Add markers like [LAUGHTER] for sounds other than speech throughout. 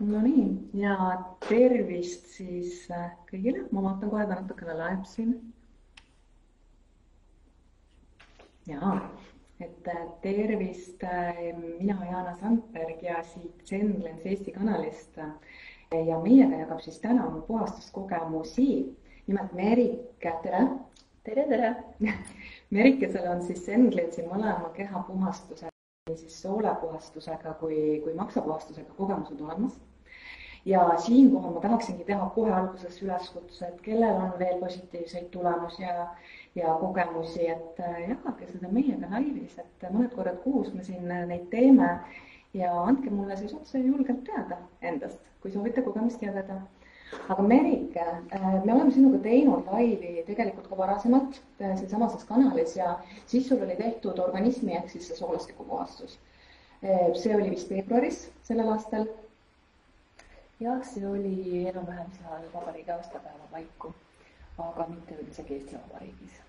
Nonii ja tervist siis äh, kõigile, ma vaatan kohe, ta natukene laeb siin. jaa, et äh, tervist, äh, mina Jaana Sandberg ja siit Zenlens Eesti kanalist. ja meiega jagab siis täna oma puhastuskogemusi nimelt Merike, tere. tere, tere [LAUGHS] Merikesel on siis Zenlensi mõlema kehapuhastuse siis soolepuhastusega kui, kui maksapuhastusega kogemused olemas ja siinkohal ma tahaksingi teha kohe alguses üleskutse, et kellel on veel positiivseid tulemusi ja, ja kogemusi, et äh, jagage seda meiega laivis, et mõned korrad kuus me siin neid teeme ja andke mulle siis otse julgelt teada endast, kui soovite kogemust jagada. aga Merike, äh, me oleme sinuga teinud laivi tegelikult ka varasemalt äh, sealsamases kanalis ja siis sul oli tehtud organismi ehk siis see soolastikupuhastus. see oli vist veebruaris sellel aastal jah, see oli enam-vähem seal vabariigi aastapäeva paiku, aga mitte üldsegi Eesti Vabariigis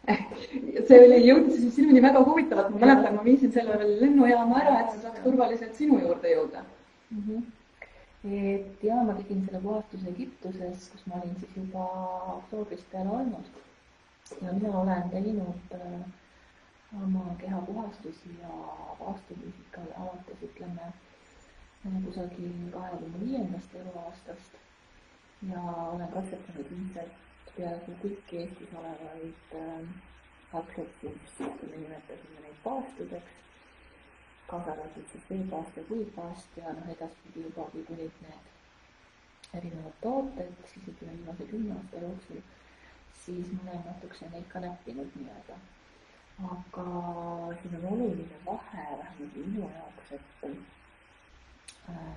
[LAUGHS] see oli, jõudis siis sinuni väga huvitavalt, ma mäletan, ma viisin selle veel lennujaama ära, et see saaks turvaliselt sinu juurde jõuda mm. -hmm. et ja ma tegin selle puhastuse Egiptuses, kus ma olin siis juba oktoobrist peale olnud. ja mina olen teinud äh, oma kehapuhastusi ja vaastumisi ikka alates ütleme kusagil kahekümne viiendast eluaastast ja olen katsetanud ilmselt peaaegu kõiki Eestis olevaid äh, aktsiaid, me nimetasime neid paastudeks, kaasa arvatud siis veepaast ja puitpaast ja noh, edaspidi juba, kui tulid need erinevad tooted, siis ütleme viimase kümne aasta jooksul, siis ma olen natukese neid ka näppinud nii-öelda. aga siin on oluline vahe vähemalt minu jaoks, et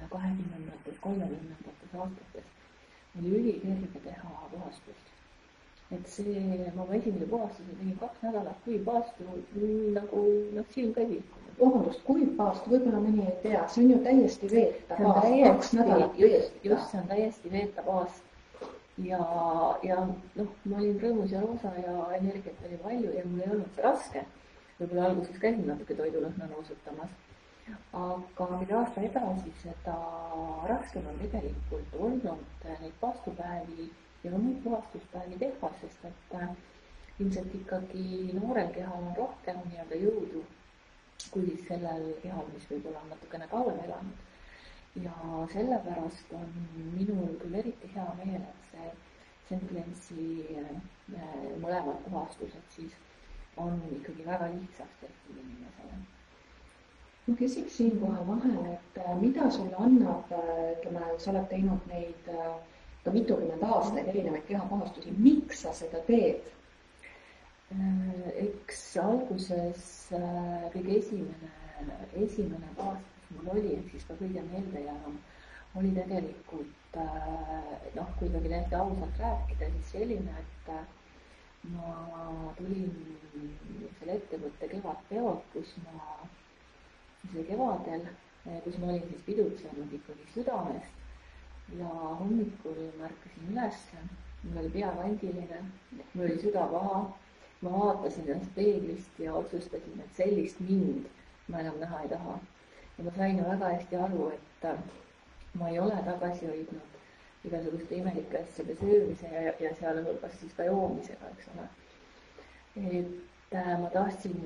kahekümnendates, kolmekümnendates aastates oli ülikerge teha puhastust. et see, ma oma esimese puhastuse tegin kaks nädalat kuivpaastu nagu noh, silm vilkunud. vabandust, kuivpaastu, võib-olla mõni ei tea, see on ju täiesti veeta paast, kaks nädalat. just, just, see on täiesti veeta paast. ja, ja noh, ma olin rõõmus ja roosa ja energiat oli palju ja mul ei olnud see raske. võib-olla alguses käisin natuke toidulõhna nuusutamas aga mida aasta edasi, seda raskem on tegelikult olnud neid paastupäevi ja muid puhastuspäevi teha, sest et äh, ilmselt ikkagi noorel kehal on rohkem nii-öelda jõudu kui siis sellel kehal, mis võib-olla on natukene kauem elanud. ja sellepärast on minul küll eriti hea meel, et see Sentlensi äh, mõlemad puhastused siis on ikkagi väga lihtsaks tehtud inimesele ma küsiks siinkohal vahele, et äh, mida sulle annab, äh, ütleme, sa oled teinud neid äh, ka mitukümmend aastaid erinevaid kehapuhastusi, miks sa seda teed? eks alguses kõige esimene, esimene puhastus mul oli, ehk siis ka kõige meeldejäävam oli tegelikult noh, kui ikkagi täiesti ausalt rääkida, siis selline, et ma tulin selle ettevõtte Kevadpeolt, kus ma see oli kevadel, eh, kus ma olin siis pidutsenud ikkagi südamest ja hommikul ma ärkasin ülesse, mul oli pea kandiline, mul oli süda paha, ma vaatasin ennast peeglist ja otsustasin, et sellist mind ma enam näha ei taha. ja ma sain ju väga hästi aru, et äh, ma ei ole tagasi hoidnud igasuguste imelike asjade söömise ja, ja sealhulgas siis ka joomisega, eks ole. et ma tahtsin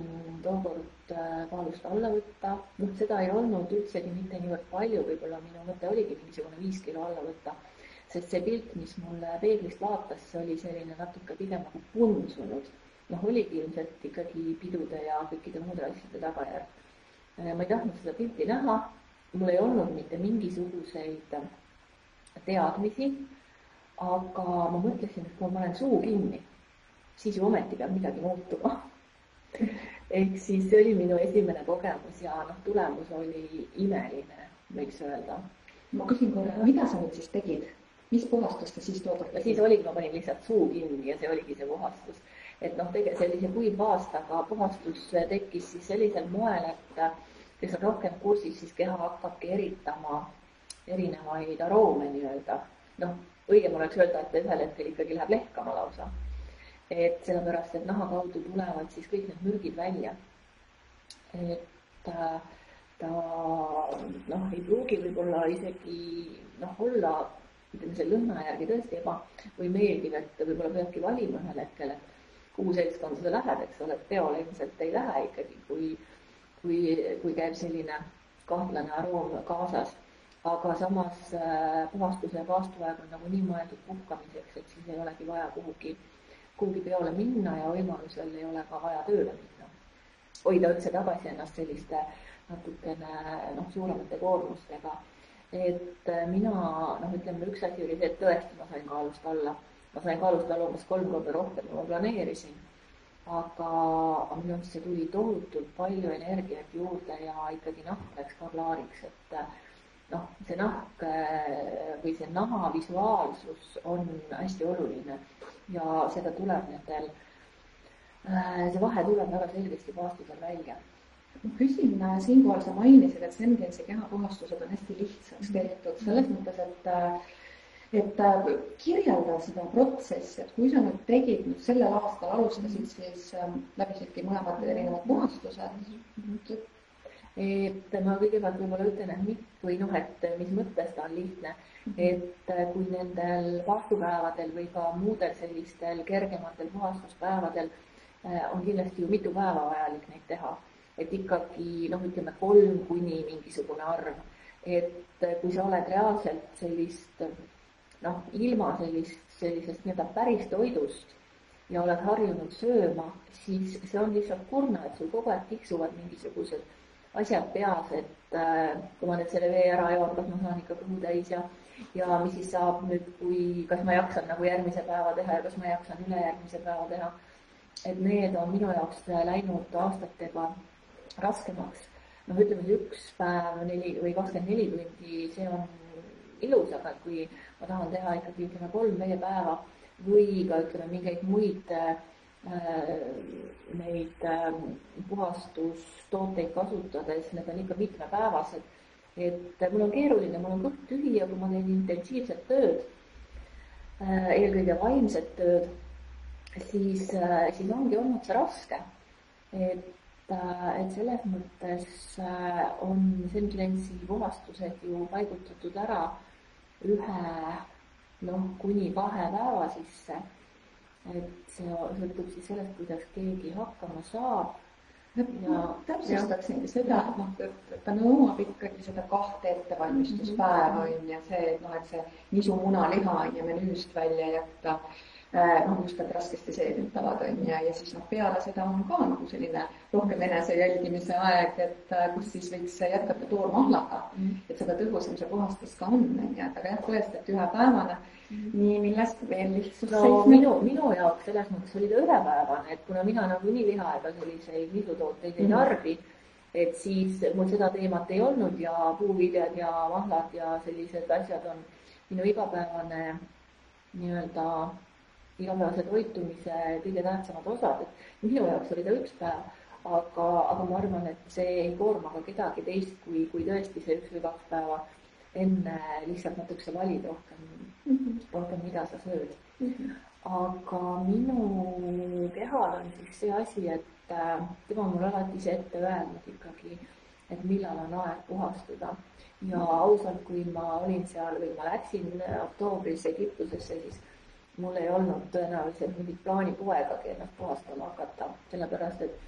tookord äh, kaalust alla võtta, noh, seda ei olnud üldsegi mitte niivõrd palju, võib-olla minu mõte oligi mingisugune viis kilo alla võtta, sest see pilt, mis mulle peeglist vaatas, see oli selline natuke pigem nagu punsunud. noh, oligi ilmselt ikkagi pidude ja kõikide muude asjade tagajärg. Äh, ma ei tahtnud seda pilti näha, mul ei olnud mitte mingisuguseid teadmisi, aga ma mõtlesin, et kui ma panen suu kinni, siis ju ometi peab midagi muutuma [LAUGHS] ehk siis see oli minu esimene kogemus ja noh, tulemus oli imeline, võiks öelda. ma küsin korra, mida sa nüüd siis tegid? mis puhastust sa siis tookord tegid? siis oligi, ma panin lihtsalt suu kinni ja see oligi see puhastus. et noh, tegelikult sellise kuivpaastaga puhastus tekkis siis sellisel moel, et kes on rohkem kursis, siis keha hakkabki eritama erinevaid aroome nii-öelda. noh, õigem oleks öelda, et ühel hetkel ikkagi läheb lehkama lausa et sellepärast, et naha kaudu tulevad siis kõik need mürgid välja. et äh, ta noh, ei pruugi võib-olla isegi noh, olla ütleme selle lõhna järgi tõesti eba või meeldiv, et võib-olla peabki valima ühel hetkel, et kuhu seltskonda sa lähed, eks ole, et peole ilmselt ei lähe ikkagi, kui, kui, kui käib selline kahtlane aroom kaasas. aga samas äh, puhastuse ja paastuaeg on nagunii mõeldud puhkamiseks, et siis ei olegi vaja kuhugi, kuhugi peole minna ja võimalusel ei ole ka vaja tööle minna. hoida üldse tagasi ennast selliste natukene noh, suuremate koormustega. et äh, mina noh, ütleme üks asi oli see, et tõesti ma sain kaalust alla ma sain kaalust alla umbes kolm korda rohkem, kui ma planeerisin. aga, minu arust see tuli tohutult palju energiat juurde ja ikkagi nahk läks ka klaariks, et noh, see nahk äh, või see naha visuaalsus on hästi oluline ja seda tuleb nendel, äh, see vahe tuleb väga selgesti paastusel välja. Ma küsin äh, siinkohal, sa mainisid, et Sengensi kehapuhastused on hästi lihtsaks tehtud. Selles mõttes, et et äh, kirjelda seda protsessi, et kui sa nüüd tegid nüüd sellel aastal alustasid, siis ähm, läbisidki mõlemad erinevad puhastused. et ma kõigepealt võib-olla ütlen, et mit- või noh, et mis mõttes ta on lihtne, et äh, kui nendel vaastupäevadel või ka muudel sellistel kergematel puhastuspäevadel äh, on kindlasti ju mitu päeva vajalik neid teha, et ikkagi noh, ütleme kolm kuni mingisugune arv, et kui sa oled reaalselt sellist noh, ilma sellist, sellisest nii-öelda päris toidust ja oled harjunud sööma, siis see on lihtsalt kurna, et sul kogu aeg tiksuvad mingisugused asjad peas, et äh, kui ma nüüd selle vee ära joon, kas ma saan ikka kõhu täis ja, ja mis siis saab nüüd, kui, kas ma jaksan nagu järgmise päeva teha ja kas ma jaksan ülejärgmise päeva teha. et need on minu jaoks läinud aastatega raskemaks. noh, ütleme see üks päev neli või kakskümmend neli tundi, see on ilus, aga kui ma tahan teha ikkagi ütleme kolm veepäeva või ka ütleme mingeid muid äh, neid äh, puhastustooteid kasutades, need on ikka mitmepäevased. et mul on keeruline, mul on kõht tühi ja kui ma teen intensiivset tööd äh,, eelkõige vaimset tööd, siis äh,, siis ongi olnud see raske. et äh, et selles mõttes äh, on Sentensi puhastused ju paigutatud ära ühe noh, kuni kahe päeva sisse. Et see sõltub siis sellest, kuidas keegi hakkama saab. ja täpsustaksingi seda, et noh, ta nõuab ikkagi seda kahte ettevalmistuspäeva on ju, see, et noh, et see nisu munaliha on ju menüüst välja jätta noh, just need raskesti seeditavad on ju, ja siis noh, peale seda on ka nagu selline rohkem enese jälgimise aeg, et äh, kus siis võiks jätkata toormahlaga mm.. et seda tõhusam see puhastus ka on, on ju, et aga jah, tõesti, et ühepäevane mm.. nii, millest veel lihtsalt no seisneb. minu, minu jaoks selles mõttes oli ta ühepäevane, et kuna mina nagunii liha ega selliseid lisutooteid ei mm. tarbi mm., et siis mul seda teemat ei olnud ja puuviljad ja mahlad ja sellised asjad on minu igapäevane nii-öelda igapäevase toitumise kõige tähtsamad osad, et minu jaoks oli ta üks päev, aga, aga ma arvan, et see ei koorma ka kedagi teist, kui, kui tõesti see üks või kaks päeva enne lihtsalt natukese valid rohkem mm, -hmm. rohkem, mida sa sööd mm. -hmm. aga minu kehal on siis see asi, et äh, tema on mulle alati ise ette öelnud ikkagi, et millal on aeg puhastuda. ja ausalt, kui ma olin seal või ma läksin oktoobris Egiptusesse, siis mul ei olnud tõenäoliselt mingit plaani poegagi ennast puhastama hakata, sellepärast et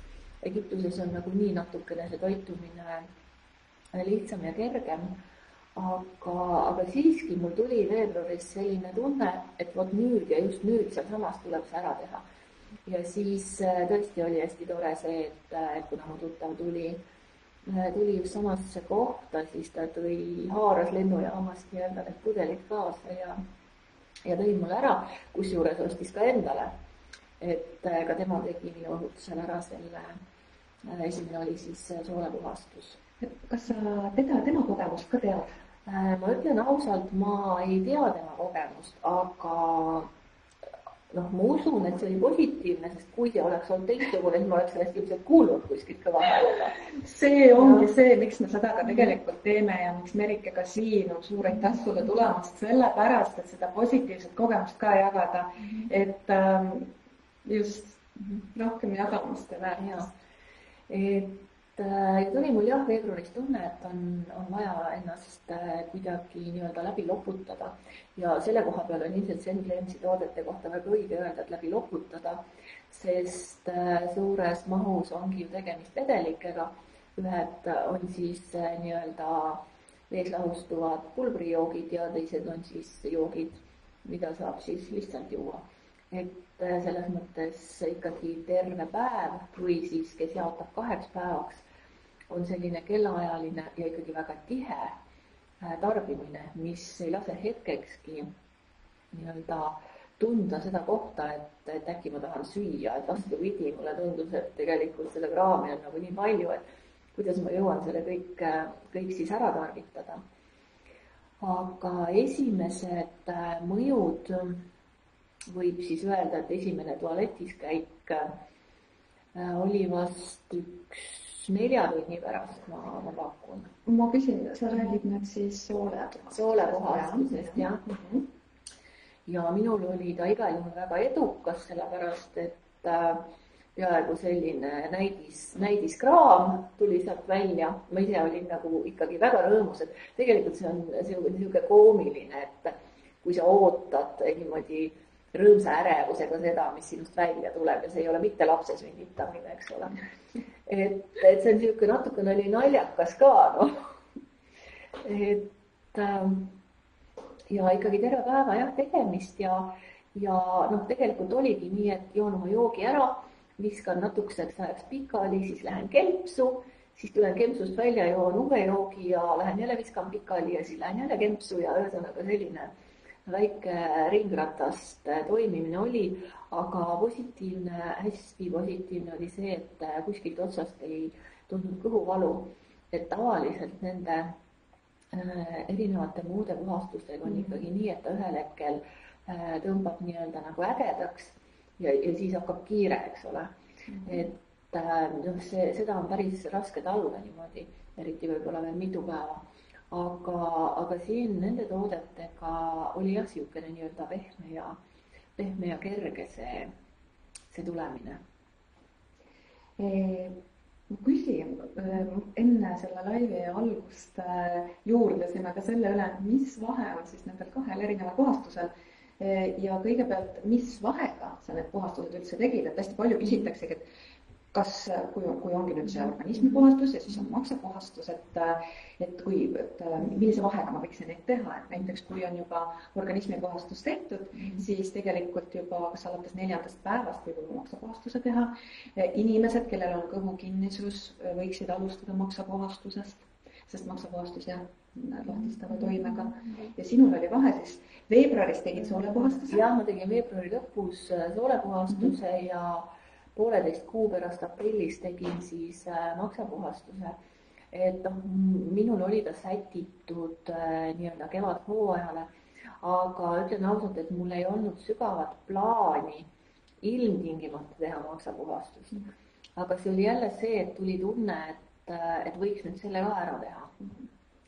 Egiptuses on nagunii natukene see toitumine lihtsam ja kergem. aga, aga siiski mul tuli veebruaris selline tunne, et vot nüüd ja just nüüd sealsamas tuleb see ära teha. ja siis äh, tõesti oli hästi tore see, et, äh, et kuna mu tuttav tuli, äh, tuli just samasse kohta, siis ta tõi, haaras lennujaamast nii-öelda need pudelid kaasa ja ja tõi mulle ära, kusjuures ostis ka endale. et äh, ka tema tegi minu õhutusel ära selle, äh, esimene oli siis äh, soolepuhastus. kas sa teda, tema kogemust ka tead? ma ütlen ausalt, ma ei tea tema kogemust, aga noh, ma usun, et see oli positiivne, sest kui see oleks olnud teistsugune, siis ma oleks sellest ilmselt kuulnud kuskilt kõva häälega. see ongi ja. see, miks me seda ka tegelikult teeme ja miks Merike ka siin on, suur aitäh sulle tulemast, sellepärast et seda positiivset kogemust ka jagada -hmm. et ähm, just -hmm. rohkem jagamast ja väärtust. et ja tuli mul jah, veebruaris tunne, et on, on vaja ennast äh, kuidagi nii-öelda läbi loputada. ja selle koha peal on ilmselt Senglensi toodete kohta väga õige öelda, et läbi loputada, sest äh, suures mahus ongi ju tegemist vedelikega. ühed on siis nii-öelda vees lahustuvad pulbrijoogid ja teised on siis joogid, mida saab siis lihtsalt juua et äh, selles mõttes ikkagi terve päev või siis, kes jaotab kaheks päevaks, on selline kellaajaline ja ikkagi väga tihe äh, tarbimine, mis ei lase hetkekski nii-öelda tunda seda kohta, et, et äkki ma tahan süüa, et vastupidi, mulle tundus, et tegelikult seda kraami on nagu nii palju, et kuidas ma jõuan selle kõik, äh, kõik siis ära tarvitada. aga esimesed mõjud võib siis öelda, et esimene tualetis käik äh, oli vast üks nelja tunni pärast, ma, ma pakun. ma küsin, sa räägid nüüd siis soole? soolepuhastusest jah ja. mm. -hmm. ja minul oli ta igal juhul väga edukas, sellepärast et äh, peaaegu selline näidis, näidiskraam tuli sealt välja. ma ise olin nagu ikkagi väga rõõmus, et tegelikult see on niisugune koomiline, et kui sa ootad niimoodi rõõmsa ärevusega seda, mis sinust välja tuleb ja see ei ole mitte lapse sünnitamine, eks ole. Et, et see on niisugune natukene oli naljakas ka, noh. et ähm, ja ikkagi terve päeva jah, tegemist ja, ja noh, tegelikult oligi nii, et joon oma joogi ära, viskan natukeseks ajaks pikali, siis lähen kempsu, siis tulen kempsust välja, joon uue joogi ja lähen jälle viskan pikali ja siis lähen jälle kempsu ja ühesõnaga selline väike ringratast toimimine oli, aga positiivne, hästi positiivne oli see, et kuskilt otsast ei tundnud kõhuvalu. et tavaliselt nende äh, erinevate muude puhastustega on ikkagi nii, et ta ühel hetkel äh, tõmbab nii-öelda nagu ägedaks ja, ja siis hakkab kiire, eks ole mm. -hmm. et äh, noh, see, seda on päris raske taluda niimoodi, eriti võib-olla veel mitu päeva aga, aga siin nende toodetega oli jah, niisugune nii-öelda pehme ja, pehme ja kerge see, see tulemine e ma küsin, enne selle laivi algust juurdlesime ka selle üle, mis vahe on siis nendel kahel erineval puhastusel. Ja kõigepealt, mis vahega sa need puhastused üldse tegid, et hästi palju küsitaksegi, et kas, kui, kui ongi nüüd see organismi puhastus ja siis on maksapuhastus, et, et kui, et millise vahega ma võiksin neid teha, et näiteks kui on juba organismi puhastus tehtud mm, -hmm. siis tegelikult juba kas alates neljandast päevast võib juba maksapuhastuse teha. inimesed, kellel on kõhukinnisus, võiksid alustada maksapuhastusest, sest maksapuhastus jah, lahtistava toimega. ja sinul oli vahe siis, veebruaris tegid soolepuhastuse? jah, ma tegin veebruari lõpus soolepuhastuse mm -hmm. ja pooleteist kuu pärast aprillis tegin siis äh, maksapuhastuse. et noh, minul oli ta sätitud äh, nii-öelda kevadhooajale, aga ütlen ausalt, et mul ei olnud sügavat plaani ilmtingimata teha maksapuhastust. aga see oli jälle see, et tuli tunne, et, äh, et võiks nüüd selle ka ära teha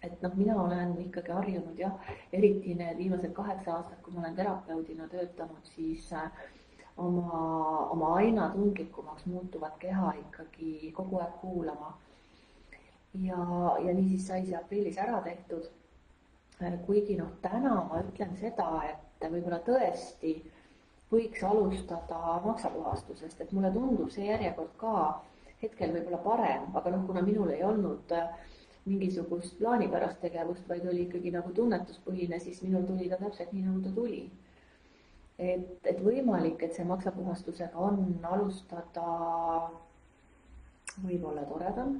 et noh, mina olen ikkagi harjunud jah, eriti need viimased kaheksa aastat, kui ma olen terapeudina töötanud, siis oma, oma aina tundlikumaks muutuvat keha ikkagi kogu aeg kuulama. ja, ja niisiis sai see aprillis ära tehtud. kuigi noh, täna ma ütlen seda, et võib-olla tõesti võiks alustada maksapuhastusest, et mulle tundub see järjekord ka hetkel võib-olla parem, aga noh, kuna minul ei olnud äh, mingisugust plaanipärast tegevust, vaid oli ikkagi nagu tunnetuspõhine, siis minul tuli ta täpselt nii, nagu ta tuli et, et võimalik, et see maksapuhastusega on alustada võib-olla toredam,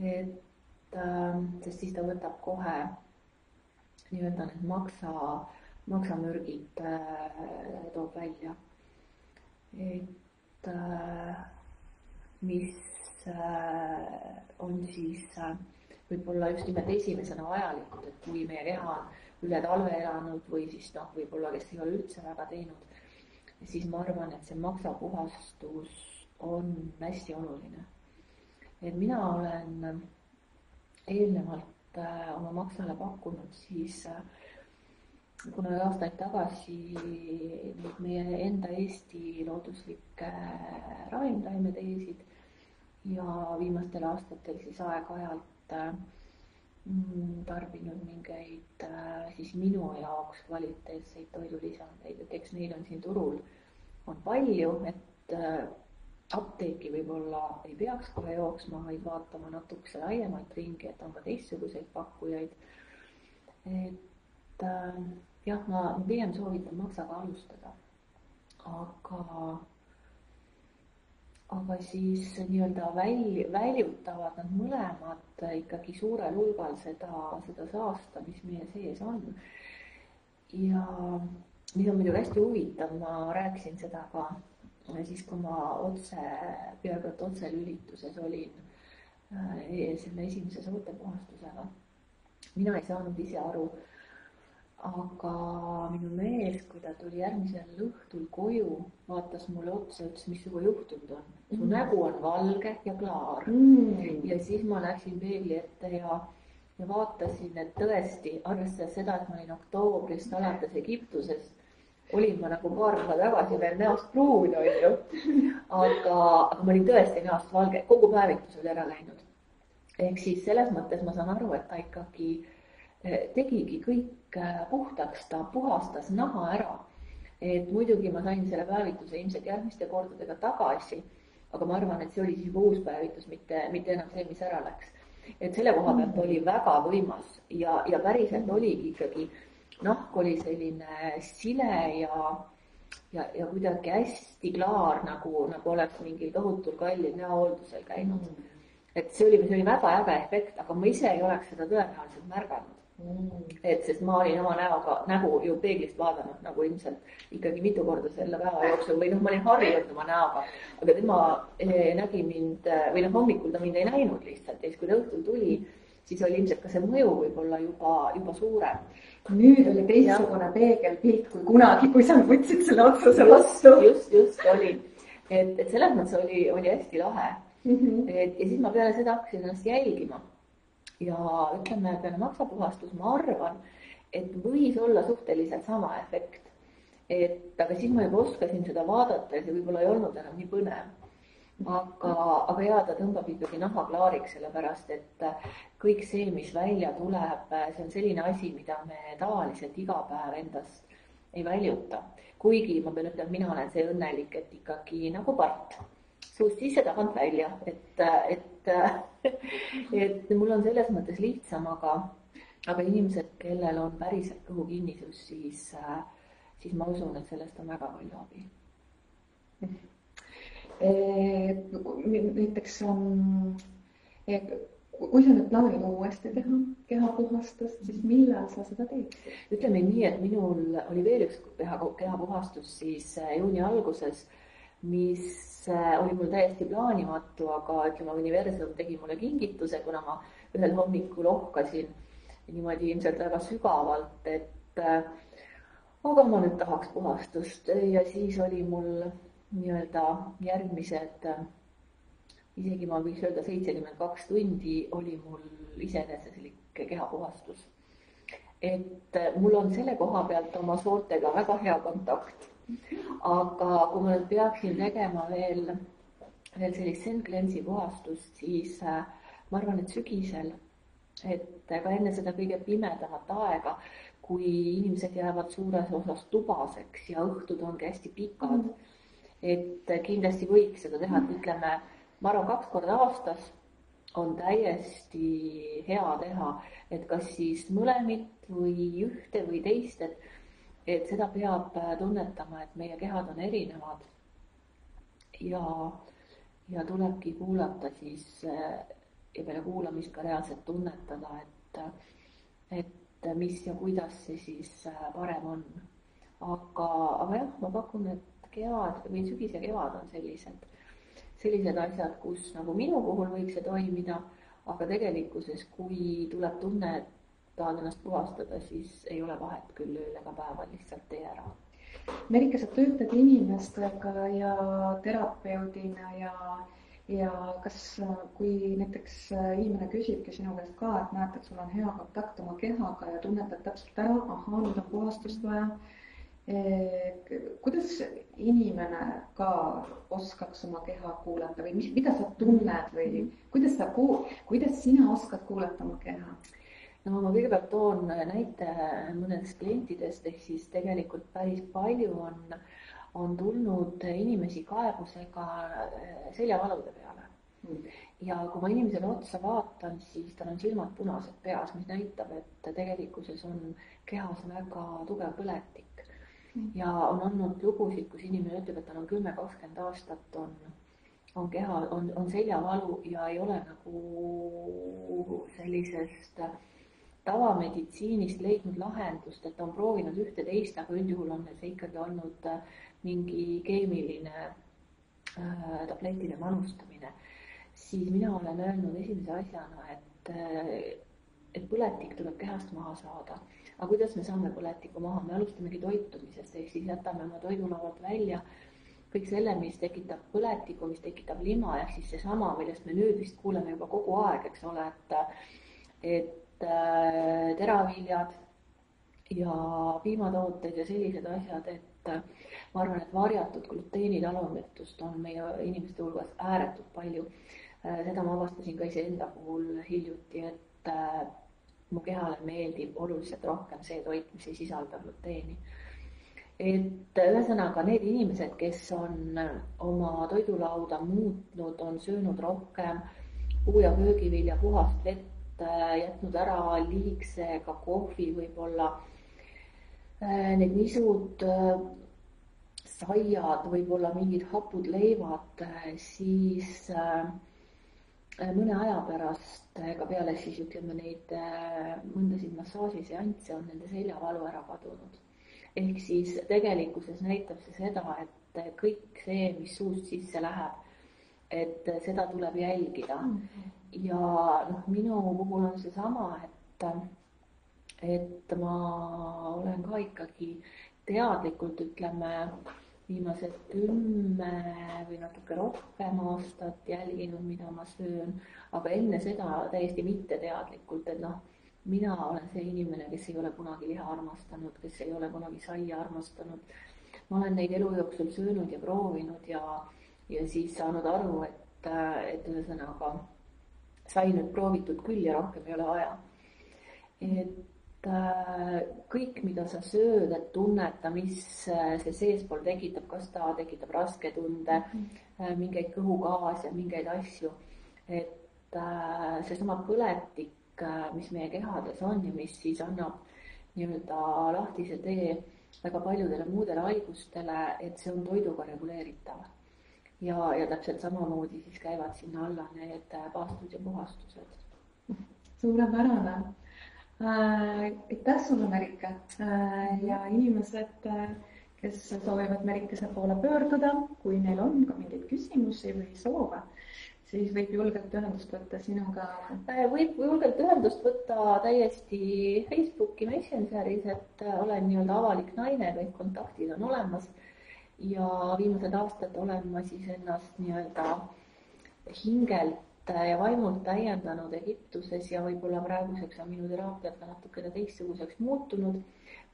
et äh, sest siis ta võtab kohe nii-öelda need maksa, maksamürgid äh, toob välja. et äh, mis äh, on siis võib-olla just nimelt esimesena vajalikud, et kui meie keha on üle talve elanud või siis noh, võib-olla kes ei ole üldse väga teinud, siis ma arvan, et see maksapuhastus on hästi oluline. et mina olen eelnevalt äh, oma maksale pakkunud siis äh, kuna aastaid tagasi neid meie enda Eesti looduslikke äh, ravimtaimeteesid ja viimastel aastatel siis aeg-ajalt äh, tarbinud mingeid äh, siis minu jaoks kvaliteetseid toidulisandeid, et eks neid on siin turul, on palju, et äh, apteeki võib-olla ei peaks kohe jooksma, vaid vaatama natukese laiemat ringi, et on ka teistsuguseid pakkujaid. et äh, jah, ma pigem soovitan maksaga alustada, aga aga siis nii-öelda väl-, väljutavad nad mõlemad ikkagi suurel hulgal seda, seda saasta, mis meie sees on. ja mis on muidugi hästi huvitav, ma rääkisin seda ka siis, kui ma otse, peaaegu et otselülituses olin äh, selle esimese sootepuhastusega. mina ei saanud ise aru aga minu mees, kui ta tuli järgmisel õhtul koju, vaatas mulle otsa, ütles, mis sinuga juhtunud on. su mm. nägu on valge ja klaar mm.. ja siis ma läksin peegli ette ja, ja vaatasin, et tõesti, arvestades seda, et ma olin oktoobrist alates Egiptuses, olin ma nagu paar päeva tagasi veel näost pruun, onju. aga, aga ma olin tõesti näost valge, kogu päevitus oli ära läinud. ehk siis selles mõttes ma saan aru, et ta ikkagi eh, tegigi kõik Äh, puhtaks, ta puhastas naha ära. et muidugi ma sain selle päevituse ilmselt järgmiste kordadega tagasi, aga ma arvan, et see oli siis juba uus päevitus, mitte, mitte enam see, mis ära läks. et selle koha pealt oli väga võimas ja, ja päriselt oligi ikkagi, nahk oli selline sile ja, ja, ja kuidagi hästi klaar, nagu, nagu oleks mingil tohutul kallil näohooldusel käinud. et see oli, see oli väga äge efekt, aga ma ise ei oleks seda tõenäoliselt märganud Mm. Et sest ma olin oma näoga, nägu ju peeglist vaadanud nagu ilmselt ikkagi mitu korda selle päeva jooksul või noh, ma olin harjunud oma näoga, aga tema eh, nägi mind või noh, hommikul ta mind ei näinud lihtsalt ja siis, kui ta õhtul tuli, siis oli ilmselt ka see mõju võib-olla juba, juba suurem. nüüd oli teistsugune peegelpilt kui kunagi, kui sa võtsid selle otsuse vastu. just, just oli, et, et selles mõttes oli, oli hästi lahe mm. -hmm. et ja siis ma peale seda hakkasin ennast jälgima ja ütleme, peale maksapuhastus ma arvan, et võis olla suhteliselt sama efekt. et aga siis ma juba oskasin seda vaadata ja see võib-olla ei olnud enam nii põnev. aga, aga jaa, ta tõmbab ikkagi naha klaariks, sellepärast et kõik see, mis välja tuleb, see on selline asi, mida me tavaliselt iga päev endast ei väljuta. kuigi ma pean ütlema, mina olen see õnnelik, et ikkagi nagu part suust sisse-tagant välja, et, et, [LAUGHS] et mul on selles mõttes lihtsam, aga, aga inimesed, kellel on päriselt kõhukinnisus, siis, siis ma usun, et sellest on väga palju abi. näiteks kui sa nüüd plaanid uuesti teha kehapuhastust, siis millal sa seda teed? ütleme nii, et minul oli veel üks keha, kehapuhastus siis juuni alguses mis äh, oli mul täiesti plaanimatu, aga ütleme, universum tegi mulle kingituse, kuna ma ühel hommikul ohkasin niimoodi ilmselt väga sügavalt, et äh, aga ma nüüd tahaks puhastust ja siis oli mul nii-öelda järgmised, isegi ma võiks öelda seitsekümmend kaks tundi oli mul iseeneseslik kehapuhastus. et mul on selle koha pealt oma sooltega väga hea kontakt aga kui ma nüüd peaksin tegema veel, veel sellist Zen Cleanse'i puhastust, siis äh, ma arvan, et sügisel, et ka enne seda kõige pimedamat aega, kui inimesed jäävad suures osas tubaseks ja õhtud ongi hästi pikad mm, -hmm. et kindlasti võiks seda teha, et ütleme, ma arvan, kaks korda aastas on täiesti hea teha, et kas siis mõlemit või ühte või teist, et et seda peab äh, tunnetama, et meie kehad on erinevad. ja, ja tulebki kuulata siis äh, ja peale kuulamist ka reaalselt tunnetada, et, et mis ja kuidas see siis äh, parem on. aga, aga jah, ma pakun, et kevad või sügis ja kevad on sellised, sellised asjad, kus nagu minu puhul võiks see toimida, aga tegelikkuses, kui tuleb tunne, et tahan ennast puhastada, siis ei ole vahet küll ööl ega päeval, lihtsalt tee ära. Merike, sa töötad inimestega ja terapeudina ja, ja kas, kui näiteks inimene küsibki sinu käest ka, et näed, et sul on hea kontakt oma kehaga ja tunnetad täpselt ära, ahhaa, nüüd on puhastust vaja, kuidas inimene ka oskaks oma keha kuulata või mis, mida sa tunned või kuidas sa, kuidas sina oskad kuulata oma keha? No ma kõigepealt toon näite mõnedest klientidest, ehk siis tegelikult päris palju on, on tulnud inimesi kaebusega seljavalude peale mm. ja kui ma inimesele otsa vaatan, siis tal on silmad punased peas, mis näitab, et tegelikkuses on kehas väga tugev põletik mm. ja on olnud lugusid, kus inimene ütleb, et tal on kümme, kakskümmend aastat on on keha, on, on seljavalu ja ei ole nagu sellisest äh, tavameditsiinist leidnud lahendust, et on proovinud ühte-teist, aga üldjuhul on see ikkagi olnud äh, mingi keemiline äh, tabletide manustamine, siis mina olen öelnud esimese asjana, et äh, et põletik tuleb kehast maha saada. aga kuidas me saame põletiku maha, me alustamegi toitumisest, ehk siis jätame oma toidulaualt välja. Kõik selle, mis tekitab põletikku, mis tekitab lima, ehk siis seesama, millest me nüüd vist kuuleme juba kogu aeg, eks ole, et et teraviljad ja piimatooted ja sellised asjad, et äh, ma arvan, et varjatud gluteenitalumatust on meie inimeste hulgas ääretult palju. Äh, seda ma avastasin ka iseenda puhul hiljuti, et mu kehale meeldib oluliselt rohkem see toit, mis ei sisalda gluteeni. et ühesõnaga need inimesed, kes on oma toidulauda muutnud, on söönud rohkem puu- ja köögivilja, puhast vett, Äh, jätnud ära liigse ka kohvi võib-olla, äh, need nisud, äh, saiad, võib-olla mingid hapud leivad, siis mõne aja pärast, ka peale siis ütleme neid mõndasid massaažiseansse on nende seljavalu ära kadunud. ehk siis tegelikkuses näitab see seda, et kõik see, mis suust sisse läheb, et seda tuleb jälgida mm. -hmm ja noh, minu puhul on seesama, et, et ma olen ka ikkagi teadlikult, ütleme, viimased kümme või natuke rohkem aastat jälginud, mida ma söön, aga enne seda täiesti mitteteadlikult, et noh, mina olen see inimene, kes ei ole kunagi liha armastanud, kes ei ole kunagi saia armastanud. ma olen neid elu jooksul söönud ja proovinud ja, ja siis saanud aru, et, et ühesõnaga sai nüüd proovitud küll ja rohkem ei ole vaja. et äh, kõik, mida sa sööd, et tunneta, mis äh, see seespool tekitab, kas ta tekitab rasketunde mm, -hmm. mingeid kõhugaase, mingeid asju, et seesama põletik, mis meie kehades on ja mis siis annab nii-öelda lahtise tee väga paljudele muudele haigustele, et see on toiduga reguleeritav ja, ja täpselt samamoodi siis käivad sinna alla need äh, paastud ja puhastused. [LAUGHS] suurepärane äh,. aitäh sulle, Merike äh, ja inimesed äh, kes soovivad Merikese poole pöörduda, kui neil on ka mingeid küsimusi või soove, siis võib julgelt ühendust võtta sinuga? Äh, võib julgelt ühendust võtta täiesti Facebooki Messengeris, et äh, olen nii-öelda avalik naine, kõik kontaktid on olemas ja viimased aastad olen ma siis ennast nii-öelda hingelt ja vaimult täiendanud Egiptuses ja võib-olla praeguseks on minu teraapiad ka natukene teistsuguseks muutunud.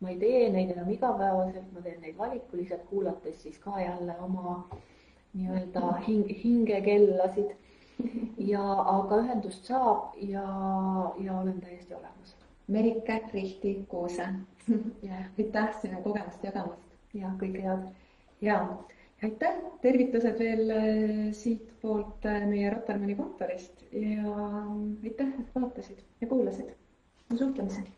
ma ei tee neid enam igapäevaselt, ma teen neid valikuliselt, kuulates siis ka jälle oma nii-öelda hing, hingekellasid. ja, aga ühendust saab ja, ja olen täiesti olemas. Merike Rihti Kuuse aitäh sinu kogemust jagamast. ja kõike head ja aitäh, tervitused veel äh, siitpoolt äh, meie Rotermanni kontorist ja aitäh, et vaatasid ja kuulasid. suhtlemiseni